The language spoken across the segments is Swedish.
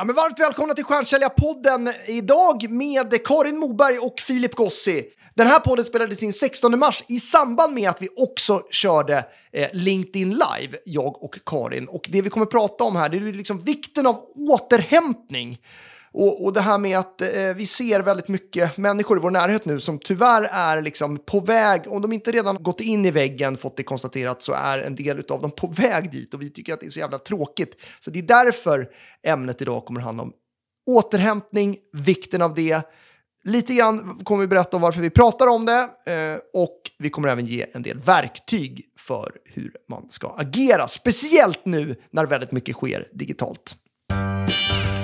Ja, men varmt välkomna till Stjärnsäljarpodden idag med Karin Moberg och Filip Gossi. Den här podden spelades in 16 mars i samband med att vi också körde eh, LinkedIn Live, jag och Karin. Och det vi kommer prata om här det är liksom vikten av återhämtning. Och, och det här med att eh, vi ser väldigt mycket människor i vår närhet nu som tyvärr är liksom på väg, om de inte redan gått in i väggen, fått det konstaterat, så är en del av dem på väg dit och vi tycker att det är så jävla tråkigt. Så det är därför ämnet idag kommer handla om återhämtning, vikten av det. Lite grann kommer vi berätta om varför vi pratar om det eh, och vi kommer även ge en del verktyg för hur man ska agera, speciellt nu när väldigt mycket sker digitalt.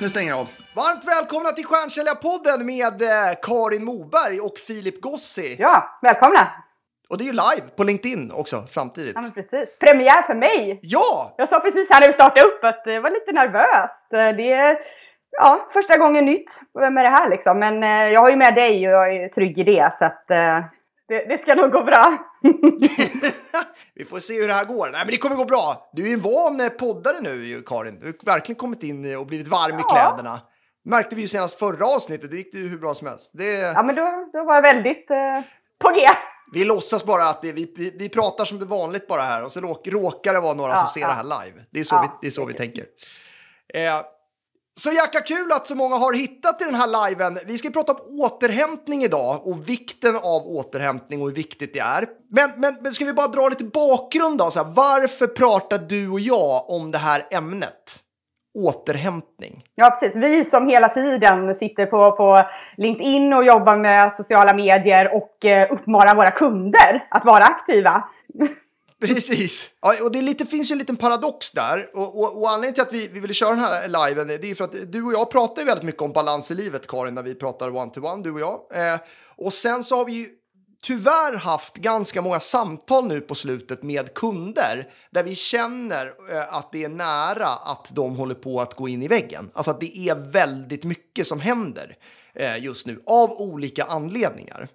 Nu stänger jag av. Varmt välkomna till Stjärnsäljarpodden med eh, Karin Moberg och Filip Gossi. Ja, välkomna! Och det är ju live på LinkedIn också samtidigt. Ja, men precis. Premiär för mig! Ja! Jag sa precis här när vi startade upp att det var lite nervöst. Det är ja, första gången nytt med det här liksom. Men eh, jag har ju med dig och jag är trygg i det så att eh, det, det ska nog gå bra. vi får se hur det här går. Nej, men det kommer gå bra. Du är ju en van eh, poddare nu, Karin. Du har verkligen kommit in och blivit varm ja. i kläderna. märkte vi ju senast förra avsnittet. Det gick det ju hur bra som helst. Det... Ja, men då, då var jag väldigt eh, på G. Vi låtsas bara att det, vi, vi, vi pratar som det vanligt bara här och så råkar det vara några ja, som ser ja. det här live. Det är så vi, det är så vi tänker. Eh, så jäkla kul att så många har hittat i den här liven. Vi ska prata om återhämtning idag och vikten av återhämtning och hur viktigt det är. Men, men, men ska vi bara dra lite bakgrund då? Så här, varför pratar du och jag om det här ämnet? Återhämtning. Ja, precis. Vi som hela tiden sitter på, på LinkedIn och jobbar med sociala medier och eh, uppmanar våra kunder att vara aktiva. Precis. Ja, och det lite, finns ju en liten paradox där. Och, och, och anledningen till att vi, vi ville köra den här liven det är för att du och jag pratar ju väldigt mycket om balans i livet, Karin, när vi pratar one-to-one, du och jag. Eh, och sen så har vi ju tyvärr haft ganska många samtal nu på slutet med kunder där vi känner eh, att det är nära att de håller på att gå in i väggen. Alltså att det är väldigt mycket som händer eh, just nu av olika anledningar.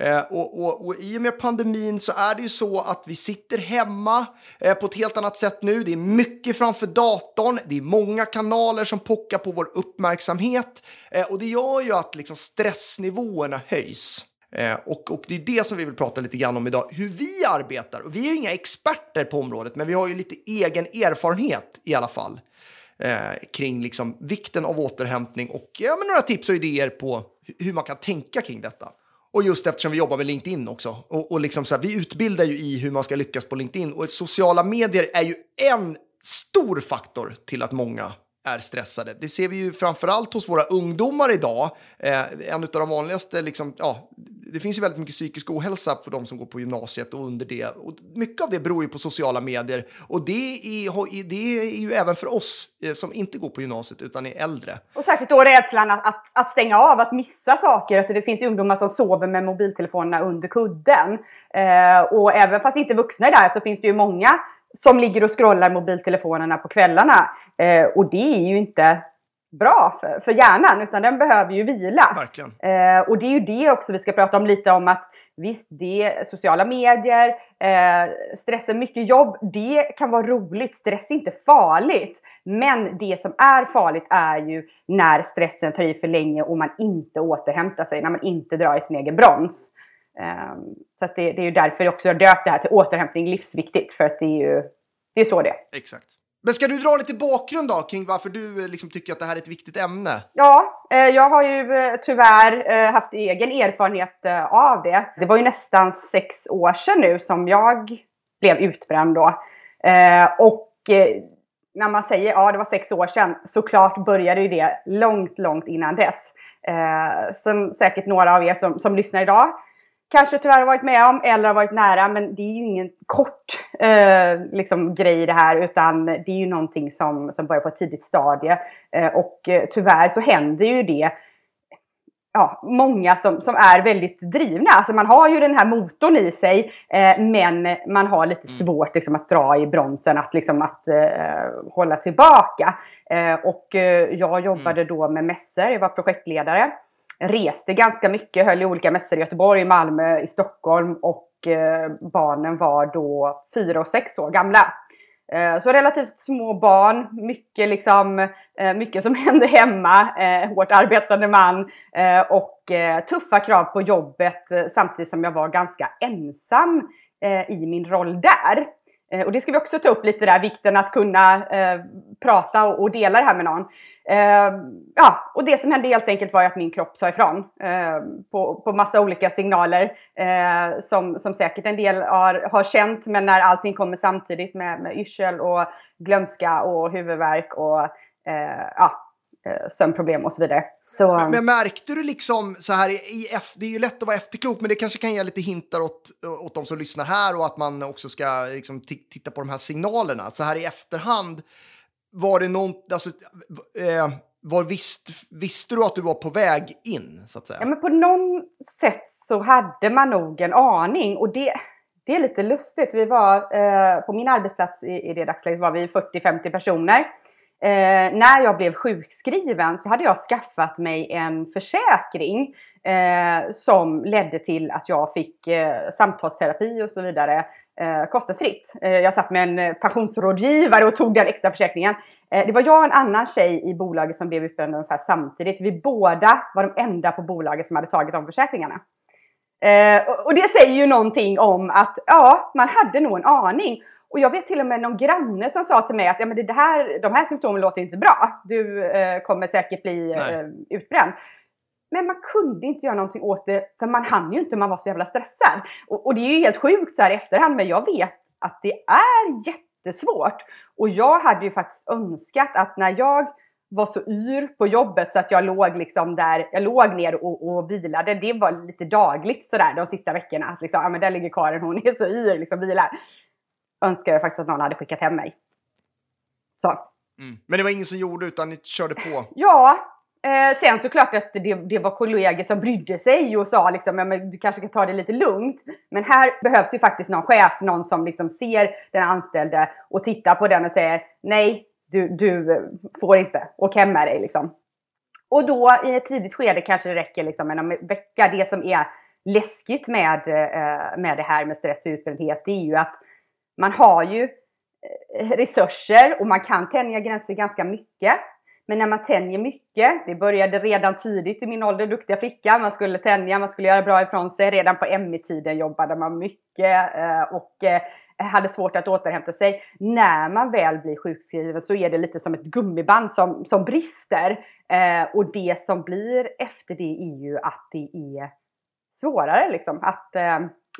Eh, och, och, och, I och med pandemin så är det ju så att vi sitter hemma eh, på ett helt annat sätt nu. Det är mycket framför datorn. Det är många kanaler som pockar på vår uppmärksamhet eh, och det gör ju att liksom, stressnivåerna höjs. Eh, och, och, det är det som vi vill prata lite grann om idag, hur vi arbetar. Och vi är ju inga experter på området, men vi har ju lite egen erfarenhet i alla fall eh, kring liksom vikten av återhämtning och ja, men några tips och idéer på hur man kan tänka kring detta. Och just eftersom vi jobbar med LinkedIn också. Och, och liksom så här, vi utbildar ju i hur man ska lyckas på LinkedIn. Och sociala medier är ju en stor faktor till att många är stressade. Det ser vi ju framförallt hos våra ungdomar idag. Eh, en av de vanligaste, liksom, ja, det finns ju väldigt mycket psykisk ohälsa för de som går på gymnasiet och under det. Och mycket av det beror ju på sociala medier och det är, det är ju även för oss eh, som inte går på gymnasiet utan är äldre. Och särskilt då rädslan att, att, att stänga av, att missa saker. Alltså det finns ju ungdomar som sover med mobiltelefonerna under kudden. Eh, och även fast inte vuxna är där så finns det ju många som ligger och scrollar mobiltelefonerna på kvällarna. Eh, och det är ju inte bra för, för hjärnan, utan den behöver ju vila. Eh, och det är ju det också vi ska prata om lite om att visst, det sociala medier, eh, stressen, mycket jobb, det kan vara roligt. Stress är inte farligt. Men det som är farligt är ju när stressen tar i för länge och man inte återhämtar sig, när man inte drar i sin egen broms. Eh, så det, det, är ju därför jag också har döpt det här till återhämtning livsviktigt, för att det är ju det är så det är. Exakt. Men ska du dra lite bakgrund då kring varför du eh, liksom tycker att det här är ett viktigt ämne? Ja, eh, jag har ju eh, tyvärr haft egen erfarenhet av det. Det var ju nästan sex år sedan nu som jag blev utbränd då. Och när man säger ja, det var sex år sedan, såklart började ju det långt, långt innan dess. Som säkert några av er som, som lyssnar idag kanske tyvärr varit med om eller har varit nära. Men det är ju ingen kort eh, liksom, grej det här utan det är ju någonting som, som börjar på ett tidigt stadie. Eh, och eh, tyvärr så händer ju det ja, många som, som är väldigt drivna. Alltså man har ju den här motorn i sig eh, men man har lite Mm. svårt liksom, att dra i bromsen, att, liksom, att eh, hålla tillbaka. Eh, och eh, jag jobbade Mm. då med mässor, jag var projektledare. Reste ganska mycket, höll i olika mässor i Göteborg, Malmö, i Stockholm och eh, barnen var då fyra och sex år gamla. Eh, Så relativt små barn, mycket, liksom, eh, mycket som hände hemma, eh, hårt arbetande man eh, och eh, tuffa krav på jobbet samtidigt som jag var ganska ensam i min roll där. Eh, Och det ska vi också ta upp lite där, vikten att kunna eh, prata och, och dela det här med någon. Eh, ja, och det som hände helt enkelt var ju att min kropp sa ifrån eh, på, på massa olika signaler eh, som, som säkert en del har, har känt, men när allting kommer samtidigt med, med yrsel och glömska och huvudvärk och eh, ja, sömnproblem och så vidare. Så, Men märkte du liksom så här i, i det är ju lätt att vara efterklok, men det kanske kan ge lite hintar åt, åt de som lyssnar här och att man också ska liksom, ti- titta på de här signalerna. Så här i efterhand, var det någon, alltså, eh, var visst, visste du att du var på väg in, så att säga? Ja, men på någon sätt så hade man nog en aning och det, det är lite lustigt. Vi var eh, på min arbetsplats i, i det dagsläget var vi 40-50 personer. Eh, när jag blev sjukskriven så hade jag skaffat mig en försäkring eh, som ledde till att jag fick eh, samtalsterapi och så vidare eh, kostnadsfritt. Eh, jag satt med en eh, pensionsrådgivare och tog den extra försäkringen. Eh, det var jag och en annan tjej i bolaget som blev utbränd ungefär samtidigt. Vi båda var de enda på bolaget som hade tagit de försäkringarna. Eh, och det säger ju någonting om att ja, man hade nog en aning. Och jag vet till och med någon granne som sa till mig att ja, men det här, de här symptomen låter inte bra. Du eh, kommer säkert bli eh, utbränd. Men man kunde inte göra någonting åt det för man hann ju inte, man var så jävla stressad. Och, och det är ju helt sjukt så här i efterhand men jag vet att det är jättesvårt. Och jag hade ju faktiskt önskat att när jag var så yr på jobbet så att jag låg liksom där, jag låg ner och, och vilade. Det var lite dagligt sådär de sista veckorna. Att liksom, ja men där ligger Karin, hon är så yr, liksom vilar. Önskar jag faktiskt att någon hade skickat hem mig. Så. Mm. Men det var ingen som gjorde utan ni körde på. Ja, eh, sen såklart att det, det var kollegor som brydde sig och sa liksom, ja, men du kanske kan ta det lite lugnt. Men här behövs ju faktiskt någon chef, någon som liksom ser den anställde och tittar på den och säger nej, du, du eh, får inte, åk hem med dig liksom. Och då i ett tidigt skede kanske det räcker liksom en vecka. Det som är läskigt med, eh, med det här med stress och utbrändhet, det är ju att man har ju eh, resurser och man kan tänja gränser ganska mycket. Men när man tänjer mycket, det började redan tidigt i min ålder, duktiga flicka, man skulle tänja, man skulle göra bra ifrån sig. Redan på ME-tiden jobbade man mycket eh, och eh, hade svårt att återhämta sig. När man väl blir sjukskriven så är det lite som ett gummiband som, som brister. Och det som blir efter det är ju att det är svårare liksom. Att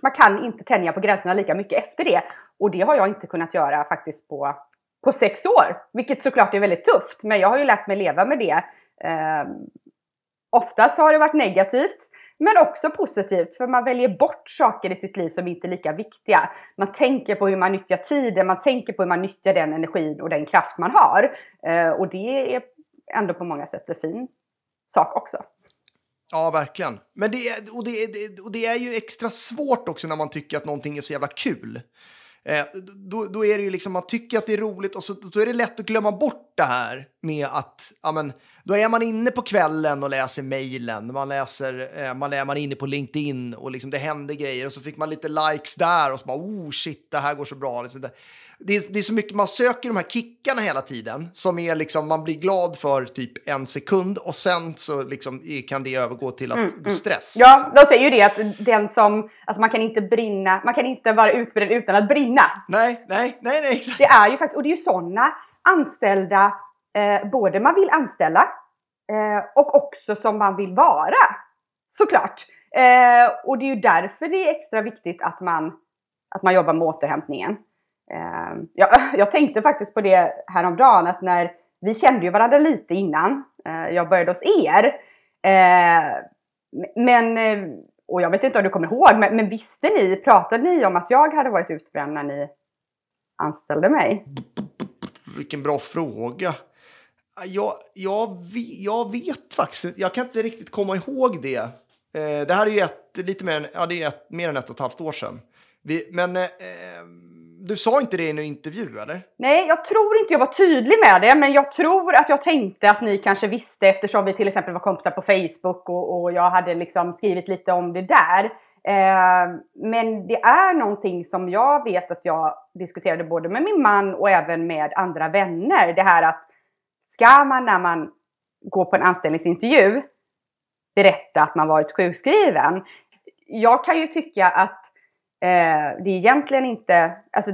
man kan inte tänja på gränserna lika mycket efter det. Och det har jag inte kunnat göra faktiskt på, på sex år. Vilket såklart är väldigt tufft. Men jag har ju lärt mig leva med det. Eh, oftast har det varit negativt. Men också positivt, för man väljer bort saker i sitt liv som inte är lika viktiga. Man tänker på hur man nyttjar tiden, man tänker på hur man nyttjar den energin och den kraft man har. Eh, och det är ändå på många sätt en fin sak också. Ja, verkligen. Men det, är- och det, är- och det är ju extra svårt också när man tycker att någonting är så jävla kul. Eh, då, då är det ju liksom, man tycker att det är roligt och så, då är det lätt att glömma bort det här med att, ja men, då är man inne på kvällen och läser mejlen, man läser, eh, man är man är inne på LinkedIn och liksom det händer grejer och så fick man lite likes där och så bara, oh shit, det här går så bra. Liksom det, det, är, det är så mycket, man söker de här kickarna hela tiden som är liksom, man blir glad för typ en sekund och sen så liksom kan det övergå till att bli stress. Ja, de säger ju det att den som, alltså man kan inte brinna, man kan inte vara utbredd utan att brinna. Nej, nej, nej, nej, exakt. Det är ju faktiskt, och det är ju sådana anställda, eh, både man vill anställa eh, och också som man vill vara. Såklart. Eh, och det är ju därför det är extra viktigt att man, att man jobbar med återhämtningen. Eh, jag, jag tänkte faktiskt på det häromdagen att när vi kände ju varandra lite innan eh, jag började hos er. Eh, men eh, och jag vet inte om du kommer ihåg, men, men visste ni, pratade ni om att jag hade varit utbränd när ni anställde mig? Vilken bra fråga. Jag, jag, jag vet faktiskt inte. Jag kan inte riktigt komma ihåg det. Eh, det här är ju ett, lite mer, än- ja, det är ett, mer än ett och ett halvt år sedan. Vi, men eh, ehm, du sa inte det i en intervju, eller? Nej, jag tror inte jag var tydlig med det, men jag tror att jag tänkte att ni kanske visste eftersom vi till exempel var kompisar på Facebook och, och jag hade liksom skrivit lite om det där. Eh, men det är någonting som jag vet att jag diskuterade både med min man och även med andra vänner. Det här att ska man när man går på en anställningsintervju berätta att man varit sjukskriven? Jag kan ju tycka att eh, det är egentligen inte, alltså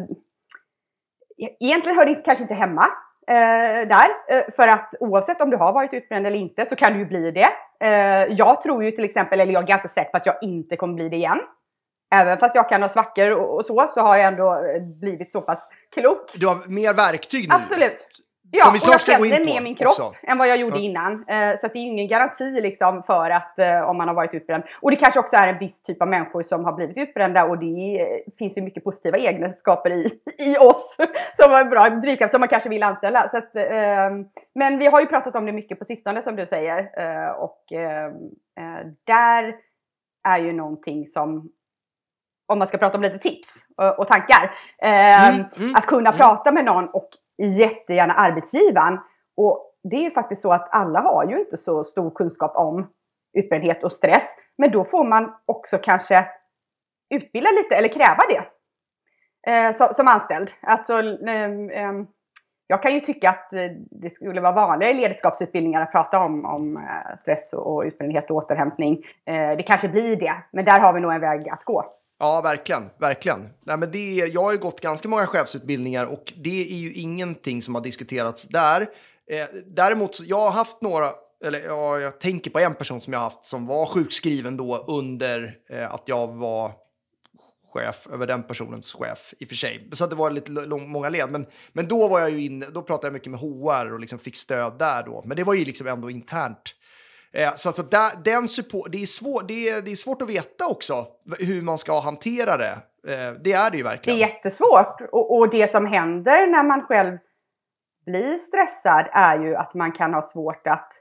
E- Egentligen hör det kanske inte hemma eh, där. Eh, för att oavsett om du har varit utbränd eller inte så kan du ju bli det. Eh, jag tror ju till exempel, eller jag är ganska säker på att jag inte kommer bli det igen. Även fast jag kan ha svackor och, och så, så har jag ändå eh, blivit så pass klok. Du har mer verktyg nu. Absolut. Ja, Som vi och snart jag känner in på mer min kropp också. än vad jag gjorde Ja. innan. Eh, så det är ju ingen garanti liksom för att eh, om man har varit utbränd. Och det kanske också är en viss typ av människor som har blivit utbrända och det eh, finns ju mycket positiva egenskaper i, i oss som var bra drivkraft som man kanske vill anställa. Så att, eh, men vi har ju pratat om det mycket på sistone som du säger eh, och eh, eh, där är ju någonting som om man ska prata om lite tips och, och tankar. Eh, Mm, mm, att kunna mm. prata med någon och jättegärna arbetsgivaren. Och det är ju faktiskt så att alla har ju inte så stor kunskap om utbrändhet och stress. Men då får man också kanske utbilda lite eller kräva det. Eh, som, som anställd. Alltså, eh, eh, jag kan ju tycka att eh, det skulle vara vanligare i ledarskapsutbildningar att prata om, om eh, stress och, och utbrändhet och återhämtning. Eh, det kanske blir det, men där har vi nog en väg att gå. Ja, verkligen. verkligen. Nej, men det, jag har ju gått ganska många chefsutbildningar och det är ju ingenting som har diskuterats där. Eh, däremot, jag har haft några, eller ja, jag tänker på en person som jag har haft som var sjukskriven då under eh, att jag var chef över den personens chef i och för sig. Så att det var lite lång, många led. Men, men då var jag ju inne, då pratade jag mycket med HR och liksom fick stöd där då. Men det var ju liksom ändå internt. Eh, så att där, den support, det, är svår, det, är, det är svårt att veta också hur man ska hantera det. Eh, det är det ju Det är verkligen. jättesvårt. Och, och det som händer när man själv blir stressad är ju att man kan ha svårt att,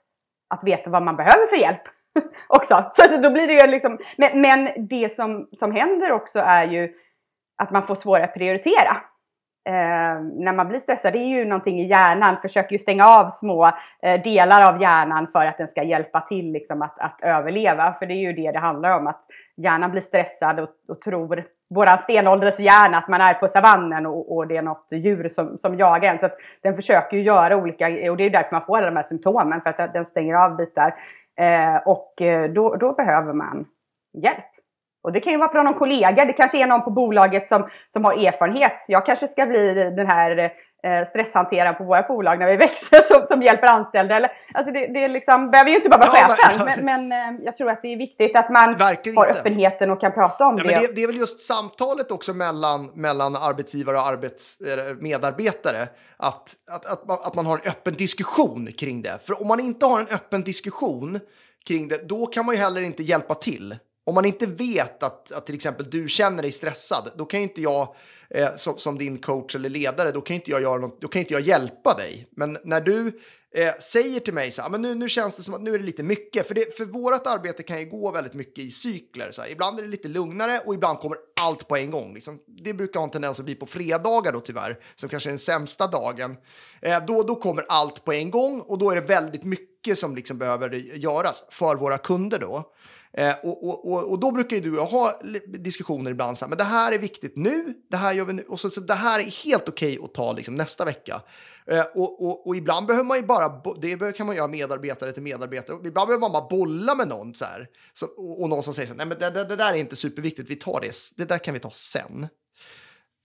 att veta vad man behöver för hjälp. också. Så, så då blir det ju liksom, men, men det som, som händer också är ju att man får svårare att prioritera. Eh, när man blir stressad, det är ju någonting i hjärnan, försöker ju stänga av små eh, delar av hjärnan för att den ska hjälpa till liksom, att, att överleva. För det är ju det det handlar om, att hjärnan blir stressad och, och tror, våran stenålders hjärna, att man är på savannen och, och det är något djur som, som jagar en. Så att den försöker ju göra olika, och det är därför man får alla de här symptomen, för att den stänger av bitar. Eh, och eh, då, då behöver man hjälp. Och det kan ju vara från någon kollega, det kanske är någon på bolaget som, som har erfarenhet. Jag kanske ska bli den här eh, stresshanteraren på våra bolag när vi växer som, som hjälper anställda. Eller, alltså det, det är liksom, behöver ju inte bara vara Ja, chefen, men- men, men eh, jag tror att det är viktigt att man Verkligen har inte. öppenheten och kan prata om Ja, det. men det, det är väl just samtalet också mellan, mellan arbetsgivare och arbets, eller medarbetare. Att, att, att, man, att man har en öppen diskussion kring det. För om man inte har en öppen diskussion kring det, då kan man ju heller inte hjälpa till. Om man inte vet att, att till exempel du känner dig stressad, då kan ju inte jag eh, som, som din coach eller ledare, då kan ju inte jag, göra något, då kan ju inte jag hjälpa dig. Men när du eh, säger till mig så här, ah, men nu, nu känns det som att nu är det lite mycket, för, det, för vårt arbete kan ju gå väldigt mycket i cykler. Så här. Ibland är det lite lugnare och ibland kommer allt på en gång. Liksom. Det brukar ha en tendens att bli på fredagar då tyvärr, som kanske är den sämsta dagen. Eh, då, då kommer allt på en gång och då är det väldigt mycket som liksom behöver göras för våra kunder då. Eh, och, och, och, och då brukar ju du och jag ha diskussioner ibland, så här, men det här är viktigt nu, det här gör vi nu, och så, så det här är helt okej att ta liksom, nästa vecka. Eh, och, och, och ibland behöver man ju bara, det kan man göra medarbetare till medarbetare, och ibland behöver man bara bolla med någon så här, så, och, och någon som säger så här, nej men det, det, det där är inte superviktigt, vi tar det, det där kan vi ta sen.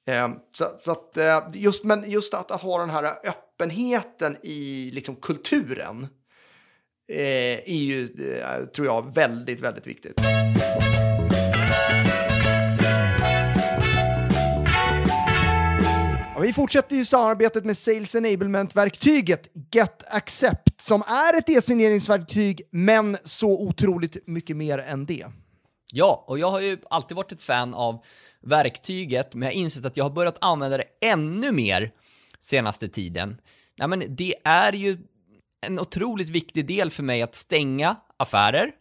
Eh, så, så att, eh, just, men just att, att ha den här öppenheten i liksom, kulturen eh, Eh, är ju, eh, tror jag, väldigt, väldigt viktigt. Vi fortsätter ju samarbetet med Sales Enablement-verktyget Get Accept som är ett e-signeringsverktyg men så otroligt mycket mer än det. Ja, och jag har ju alltid varit ett fan av verktyget, men jag har insett att jag har börjat använda det ännu mer senaste tiden. Nej, men det är ju en otroligt viktig del för mig att stänga affärer,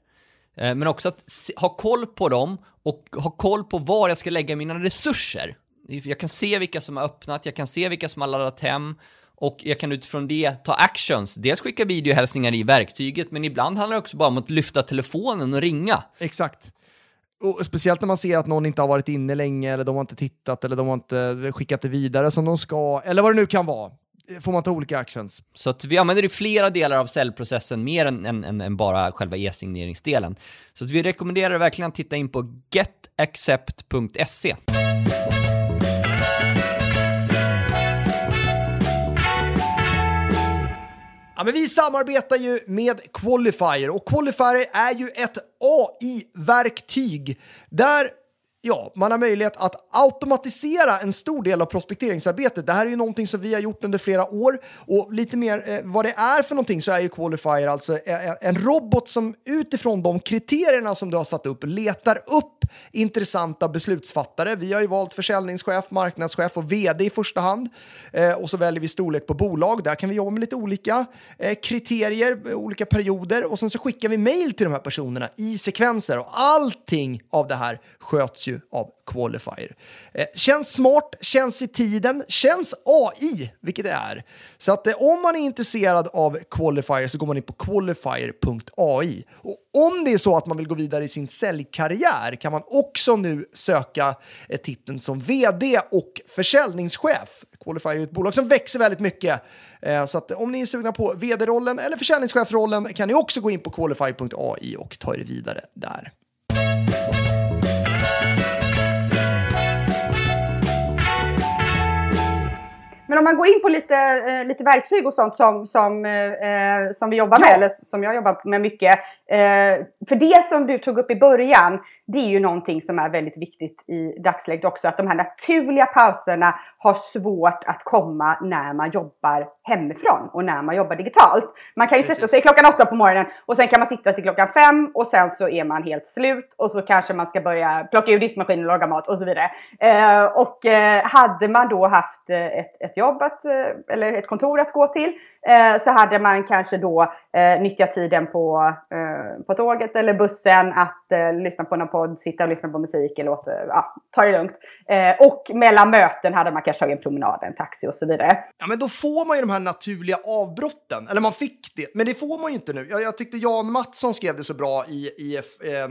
eh, men också att ha koll på dem och ha koll på var jag ska lägga mina resurser. Jag kan se vilka som har öppnat, jag kan se vilka som har laddat hem och jag kan utifrån det ta actions. Dels skicka videohälsningar i verktyget, men ibland handlar det också bara om att lyfta telefonen och ringa. Exakt. Och speciellt när man ser att någon inte har varit inne länge, eller de har inte tittat, eller de har inte skickat det vidare som de ska, eller vad det nu kan vara. Får man ta olika actions. Så att vi använder i flera delar av säljprocessen, mer än, än, än bara själva e-signeringsdelen. Så att vi rekommenderar verkligen att titta in på getaccept.se. Ja, men vi samarbetar ju med Qualifier och Qualifier är ju ett AI-verktyg där Ja, man har möjlighet att automatisera en stor del av prospekteringsarbetet. Det här är ju någonting som vi har gjort under flera år och lite mer eh, vad det är för någonting så är ju Qualifier alltså eh, eh, en robot som utifrån de kriterierna som du har satt upp letar upp intressanta beslutsfattare. Vi har ju valt försäljningschef, marknadschef och vd i första hand eh, och så väljer vi storlek på bolag. Där kan vi jobba med lite olika eh, kriterier, olika perioder och sen så skickar vi mail till de här personerna i sekvenser och allting av det här sköts ju av Qualifier. Eh, känns smart, känns i tiden, känns AI, vilket det är. Så att eh, om man är intresserad av Qualifier så går man in på qualifier.ai. Och om det är så att man vill gå vidare i sin säljkarriär kan man också nu söka eh, titeln som vd och försäljningschef. Qualifier är ett bolag som växer väldigt mycket. Eh, så att eh, om ni är sugna på vd-rollen eller försäljningschefrollen kan ni också gå in på qualify.ai och ta er vidare där. Man går in på lite, eh, lite verktyg och sånt som, som, eh, som vi jobbar med, ja. eller som jag jobbar med mycket. Eh, för det som du tog upp i början, det är ju någonting som är väldigt viktigt i dagsläget också. Att de här naturliga pauserna har svårt att komma när man jobbar hemifrån och när man jobbar digitalt. Man kan ju Precis. sätta sig klockan åtta på morgonen och sen kan man sitta till klockan fem och sen så är man helt slut och så kanske man ska börja plocka ur diskmaskinen och laga mat och så vidare. Eh, och eh, hade man då haft eh, ett, ett jobb att, eh, eller ett kontor att gå till eh, så hade man kanske då eh, nyttjat tiden på, eh, på tåget eller bussen att eh, lyssna på någon podd, sitta och lyssna på musik eller åt, eh, ja, ta det lugnt. Eh, och mellan möten hade man kanske tagit en promenad, en taxi och så vidare. Ja, men då får man ju de här naturliga avbrotten. Eller man fick det, men det får man ju inte nu. Jag, jag tyckte Jan Mattsson skrev det så bra i, i eh,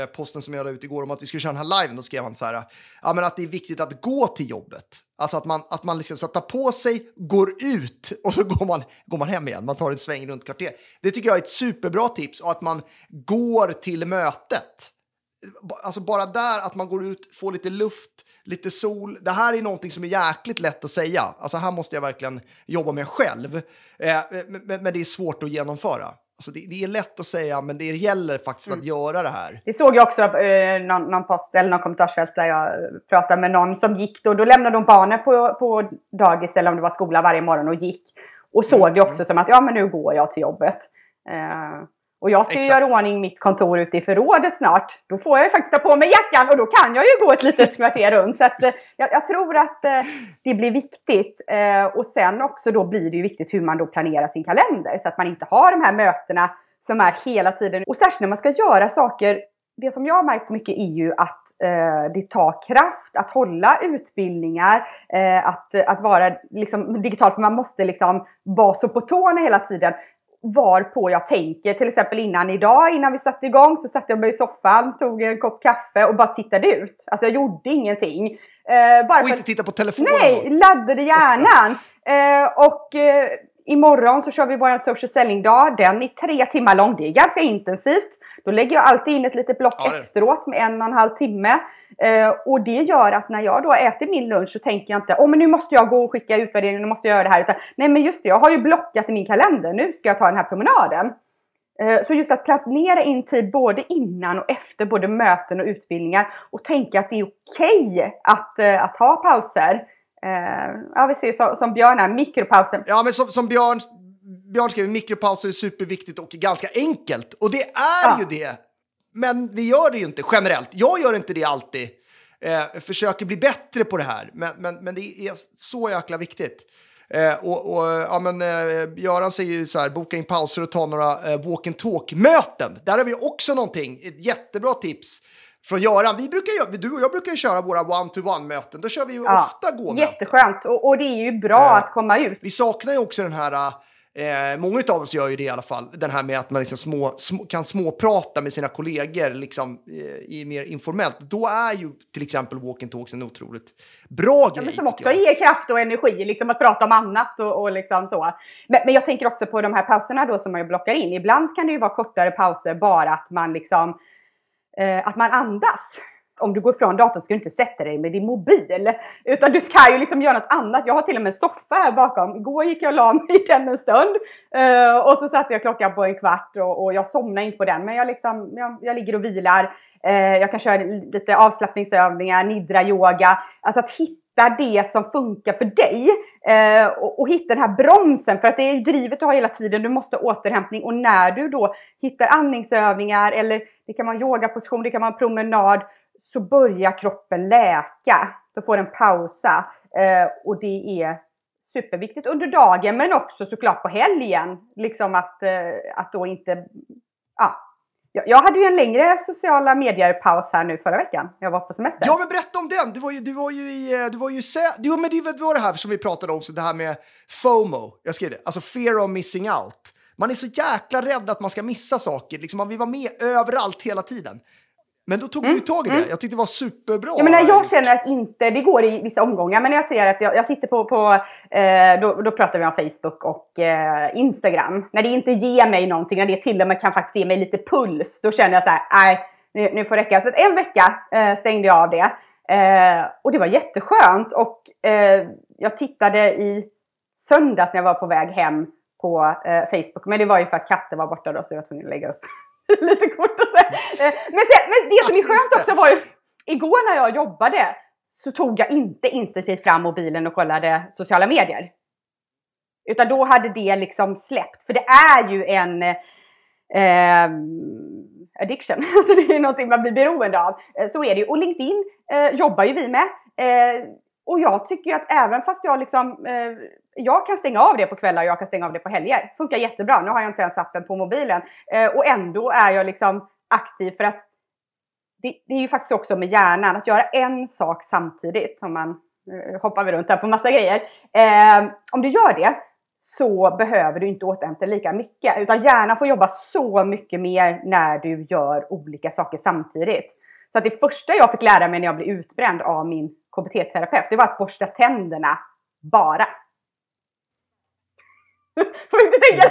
eh posten som jag la ut igår om att vi skulle köra den här liven. Då skrev han så här, ja, men att det är viktigt att gå till jobbet. Alltså att man, att man liksom tar på sig, går ut och så går man, går man hem igen. Man tar en sväng runt kvarter. Det tycker jag är ett superbra tips och att man går till mötet. Alltså bara där att man går ut, får lite luft, lite sol. Det här är någonting som är jäkligt lätt att säga. Alltså här måste jag verkligen jobba med själv. Eh, men, men det är svårt att genomföra. Alltså det, det, är lätt att säga, men det gäller faktiskt mm. att göra det här. Det såg jag också eh, någon, någon post eller någon kommentarsfält där jag pratade med någon som gick då. Då lämnade hon barnen på, på dagis eller om det var skola varje morgon och gick. Och såg mm. det också som att ja, men nu går jag till jobbet. Eh, och jag ska ju göra ordning mitt kontor ute i förrådet snart. Då får jag ju faktiskt ta på mig jackan och då kan jag ju gå ett litet kvarter runt. Så att, eh, jag, jag, tror att eh, det blir viktigt. Eh, och sen också då blir det ju viktigt hur man då planerar sin kalender. Så att man inte har de här mötena som är hela tiden. Och särskilt när man ska göra saker. Det som jag har märkt mycket är ju att eh, det tar kraft att hålla utbildningar, eh, att, att vara liksom, digitalt. För man måste liksom vara så på tårna hela tiden varpå jag tänker. Till exempel innan idag, innan vi satte igång, så satte jag mig i soffan, tog en kopp kaffe och bara tittade ut. Alltså jag gjorde ingenting. Eh, bara och inte titta på telefonen? Nej, då. laddade hjärnan. Eh, och eh, imorgon så kör vi vår social selling-dag. Den är tre timmar lång. Det är ganska intensivt. Då lägger jag alltid in ett litet block ja, efteråt med en och en halv timme. Eh, och det gör att när jag då äter min lunch så tänker jag inte, åh oh, men nu måste jag gå och skicka utvärderingen, nu måste jag göra det här. Utan, nej men just det, jag har ju blockat i min kalender, nu ska jag ta den här promenaden. Eh, så just att planera in tid både innan och efter både möten och utbildningar och tänka att det är okej okay att, eh, att ha pauser. Eh, ja, vi ser som, som Björn här, mikropausen. Ja, men som, som Björn, Björn skrev, mikropauser är superviktigt och ganska enkelt. Och det är ja. ju det men vi gör det ju inte generellt. Jag gör inte det alltid. Eh, försöker bli bättre på det här, men, men, men det är så jäkla viktigt. Eh, och, och, ja, men, eh, Göran säger ju så här, boka in pauser och ta några eh, walk and talk-möten. Där har vi också någonting, ett jättebra tips från Göran. Vi brukar, du och jag brukar ju köra våra one-to-one-möten. Då kör vi ju Ja, ofta gåmöten. Jätteskönt. Och, och det är ju bra Eh, att komma ut. Vi saknar ju också den här, eh, många av oss gör ju det i alla fall, den här med att man liksom små, små, kan småprata med sina kollegor liksom, eh, i mer informellt. Då är ju till exempel walk and talks en otroligt bra Ja, grej. som också jag. ger kraft och energi, liksom att prata om annat och, och liksom så. Men, men jag tänker också på de här pauserna då som man blockar in. Ibland kan det ju vara kortare pauser, bara att man liksom, eh, att man andas. Om du går ifrån datorn ska du inte sätta dig med din mobil, utan du ska ju liksom göra något annat. Jag har till och med en soffa här bakom. Igår gick jag och la mig i den en stund Uh, och så satte jag klockan på en kvart och, och jag somnade inte på den, men jag, liksom, jag, jag ligger och vilar. Uh, jag kan köra lite avslappningsövningar, nidra yoga. Alltså att hitta det som funkar för dig Uh, och, och hitta den här bromsen. För att det är drivet du har hela tiden. Du måste ha återhämtning och när du då hittar andningsövningar eller det kan vara yogaposition, det kan vara en promenad så börjar kroppen läka. Då får den pausa eh, och det är superviktigt under dagen men också såklart på helgen. Liksom att, eh, att då inte, ja. Jag- hade ju en längre sociala medier-paus här nu förra veckan. Jag var på semester. Ja, men berätta om den. Du var ju, du var ju i... Eh, du var ju sä- jo, men det var det här som vi pratade om, så det här med FOMO. Jag skrev det. Alltså fear of missing out. Man är så jäkla rädd att man ska missa saker. Liksom, man vill vara med överallt hela tiden. Men då tog du ju tag i det. Jag tyckte det var superbra. Mm, Jag menar, jag känner att inte, det går i vissa omgångar, men när jag ser att jag, jag sitter på, på eh, då, då pratar vi om Facebook och eh, Instagram. När det inte ger mig någonting, när det till och med kan faktiskt ge mig lite puls, då känner jag så här, nej, nu, nu får det räcka. Så en vecka eh, stängde jag av det. Eh, och det var jätteskönt. Och eh, jag tittade i söndags när jag var på väg hem på eh, Facebook, men det var ju för att katten var borta då, så jag var tvungen att lägga upp lite kort och så. Eh, men, sen, men det som är skönt också var ju, igår när jag jobbade så tog jag inte instinktivt fram mobilen och kollade sociala medier. Utan då hade det liksom släppt. För det är ju en eh, addiction. Alltså det är någonting man blir beroende av. Eh, Så är det ju. Och LinkedIn eh, jobbar ju vi med. Eh, och jag tycker ju att även fast jag liksom, eh, jag kan stänga av det på kvällar och jag kan stänga av det på helger. Funkar jättebra. Nu har jag inte ens appen på mobilen. Eh, och ändå är jag liksom aktiv för att det, det är ju faktiskt också med hjärnan, att göra en sak samtidigt, om man eh, hoppar vi runt här på massa grejer. Eh, om du gör det så behöver du inte återhämta lika mycket, utan hjärnan får jobba så mycket mer när du gör olika saker samtidigt. Så att det första jag fick lära mig när jag blev utbränd av min KBT-terapeut, det var att borsta tänderna bara. Får vi inte tänka?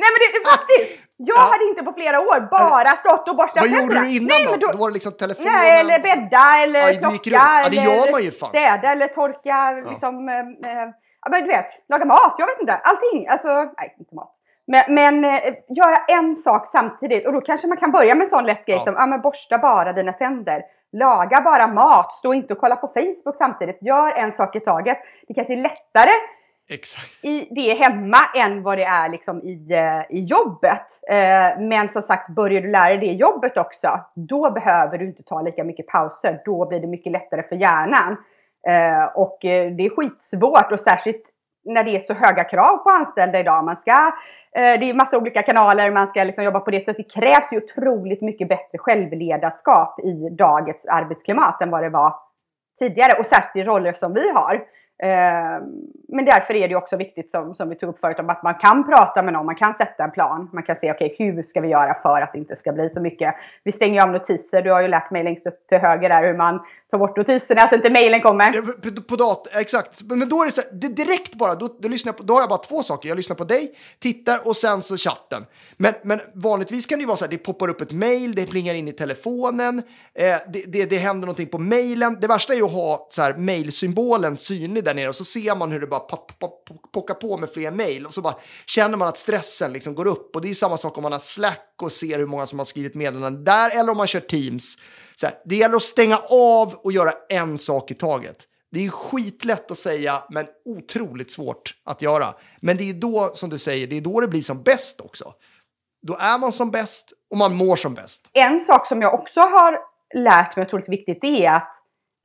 Nej men det är faktiskt, jag Ja. hade inte på flera år bara stått och borstat Vad tänderna. gjorde du innan Nej, då? men då? var det liksom telefonen? Nej, eller bädda eller Ja, gick knocka. Ja, det gör eller man ju fan. städa eller torka. Liksom, eh, eh, ja, men du vet, laga mat. Jag vet inte. Allting. Alltså, nej, inte mat. Men, men eh, göra en sak samtidigt. Och då kanske man kan börja med en sån lätt grej Ja. som ja, men borsta bara dina tänder. Laga bara mat. Stå inte och kolla på Facebook samtidigt. Gör en sak i taget. Det kanske är lättare Exakt. i det hemma än vad det är liksom i, eh, i jobbet. Eh, men som sagt, börjar du lära dig det jobbet också, då behöver du inte ta lika mycket pauser. Då blir det mycket lättare för hjärnan. Eh, och det är skitsvårt och särskilt när det är så höga krav på anställda idag. Man ska, eh, det är massa olika kanaler, man ska liksom jobba på det. Så det krävs ju otroligt mycket bättre självledarskap i dagens arbetsklimat än vad det var tidigare. Och särskilt i roller som vi har. Ehm, men därför är det också viktigt som, som vi tog upp förut om att man kan prata med någon, man kan sätta en plan. Man kan se okej hur ska vi göra för att det inte ska bli så mycket. Vi stänger ju av notiser, du har ju lärt mig längst upp till höger där hur man tar bort notiserna så inte mejlen kommer. Ja, På, på dat exakt. Men då är det så här, det direkt bara, då, då, lyssnar jag på, då har jag bara två saker. Jag lyssnar på dig, tittar och sen så chatten. Men, men vanligtvis kan det ju vara så här, det poppar upp ett mejl, det plingar in i telefonen, eh, det, det, det händer någonting på mejlen. Det värsta är ju att ha så här mejlsymbolen synlig där nere och så ser man hur det bara pop, pop, pockar på med fler mejl och så bara känner man att stressen liksom går upp. Och det är samma sak om man har Slack och ser hur många som har skrivit meddelanden där eller om man kör Teams. Så här, det gäller att stänga av och göra en sak i taget. Det är skitlätt att säga, men otroligt svårt att göra. Men det är då, som du säger, det är då det blir som bäst också. Då är man som bäst och man mår som bäst. En sak som jag också har lärt mig otroligt tror är viktigt det är att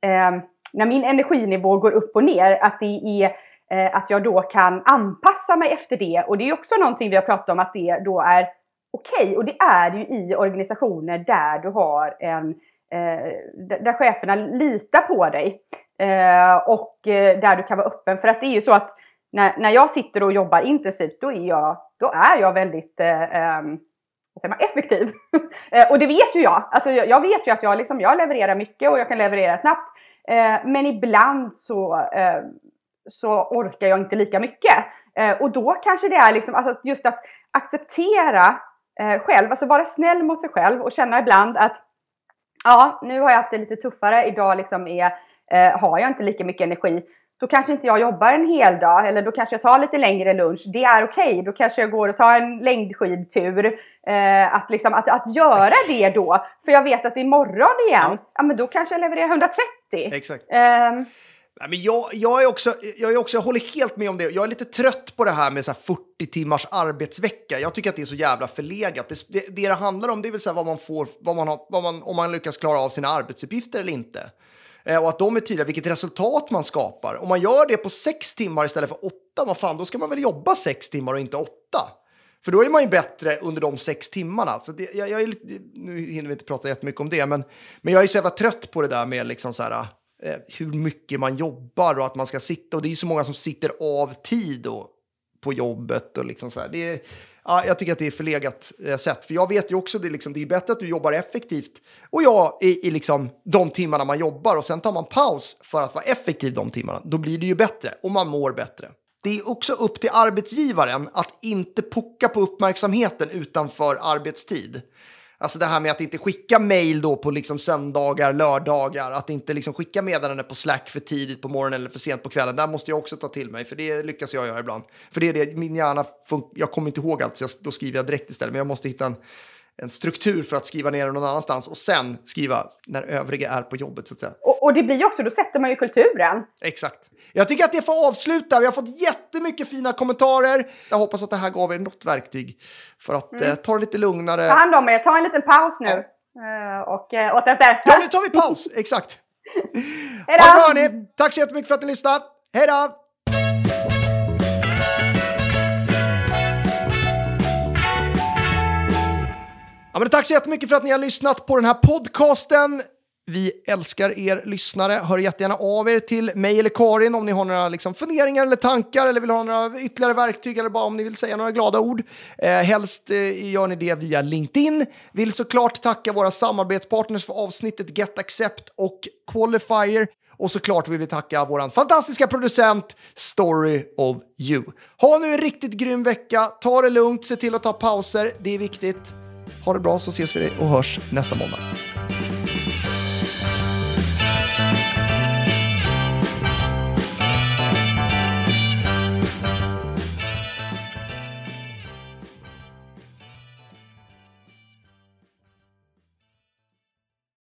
eh, när min energinivå går upp och ner, att det är eh, att jag då kan anpassa mig efter det. Och det är också någonting vi har pratat om att det då är okej. Okay. Och det är ju i organisationer där du har en eh, där cheferna litar på dig. Eh, och eh, där du kan vara öppen. För att det är ju så att när, när jag sitter och jobbar intensivt då är jag, då är jag väldigt eh, ehm, man, effektiv. Eh, och det vet ju jag. Alltså jag, jag, vet ju att jag, liksom, jag levererar mycket och jag kan leverera snabbt. Eh, men ibland så, eh, så orkar jag inte lika mycket. Eh, och då kanske det är liksom, alltså just att acceptera själv, alltså vara snäll mot sig själv och känna ibland att ja, nu har jag haft det lite tuffare, idag liksom är, har jag inte lika mycket energi då kanske inte jag jobbar en hel dag eller då kanske jag tar lite längre lunch. Det är okej. Okay. Då kanske jag går och tar en längdskidtur. Eh, att, liksom, att, att göra det då. För jag vet att imorgon igen, ja. ja men då kanske jag levererar 130. Exakt. Eh, Nej, men jag, jag, är också, jag, är också, jag håller helt med om det. Jag är lite trött på det här med så här 40 timmars arbetsvecka. Jag tycker att det är så jävla förlegat. Det det, det, det handlar om det är väl så här vad man får, vad man har, vad man, om man lyckas klara av sina arbetsuppgifter eller inte. Eh, och att de är tydliga, vilket resultat man skapar. Om man gör det på sex timmar istället för åtta, vad fan, då ska man väl jobba sex timmar och inte åtta. För då är man ju bättre under de sex timmarna. Så det, jag, jag är lite, nu hinner vi inte prata jättemycket om det, men, men jag är så jävla trött på det där med liksom så här, eh, hur mycket man jobbar och att man ska sitta. Och det är ju så många som sitter av tid och, på jobbet och liksom så här. Det är, ja, jag tycker att det är förlegat eh, sätt. För jag vet ju också, det är, liksom, det är bättre att du jobbar effektivt och jag i, i liksom de timmarna man jobbar och sen tar man paus för att vara effektiv de timmarna. Då blir det ju bättre och man mår bättre. Det är också upp till arbetsgivaren att inte pocka på uppmärksamheten utanför arbetstid. Alltså det här med att inte skicka mejl då på liksom söndagar, lördagar, att inte liksom skicka meddelanden på Slack för tidigt på morgonen eller för sent på kvällen. Där måste jag också ta till mig, för det lyckas jag göra ibland. För det är det, min hjärna, jag kommer inte ihåg allt, så jag, då skriver jag direkt istället. Men jag måste hitta en, en struktur för att skriva ner det någon annanstans och sen skriva när övriga är på jobbet så att säga. Och, och det blir ju också, då sätter man ju kulturen. Exakt. Jag tycker att det får avsluta. Vi har fått jättemycket fina kommentarer. Jag hoppas att det här gav er något verktyg för att mm. eh, ta det lite lugnare. Ta hand om er, ta en liten paus nu. Ja. Uh, och uh, återhämta Ja, nu tar vi paus. Exakt. Hej då! Tack så jättemycket för att ni lyssnade. Hej då! Men tack så jättemycket för att ni har lyssnat på den här podcasten. Vi älskar er lyssnare. Hör jättegärna av er till mig eller Karin om ni har några liksom, funderingar eller tankar eller vill ha några ytterligare verktyg eller bara om ni vill säga några glada ord. Eh, helst eh, gör ni det via LinkedIn. Vill såklart tacka våra samarbetspartners för avsnittet Get Accept och Qualifier. Och såklart vill vi tacka vår fantastiska producent Story of You. Ha nu en riktigt grym vecka. Ta det lugnt, se till att ta pauser. Det är viktigt. Ha det bra så ses vi och hörs nästa måndag.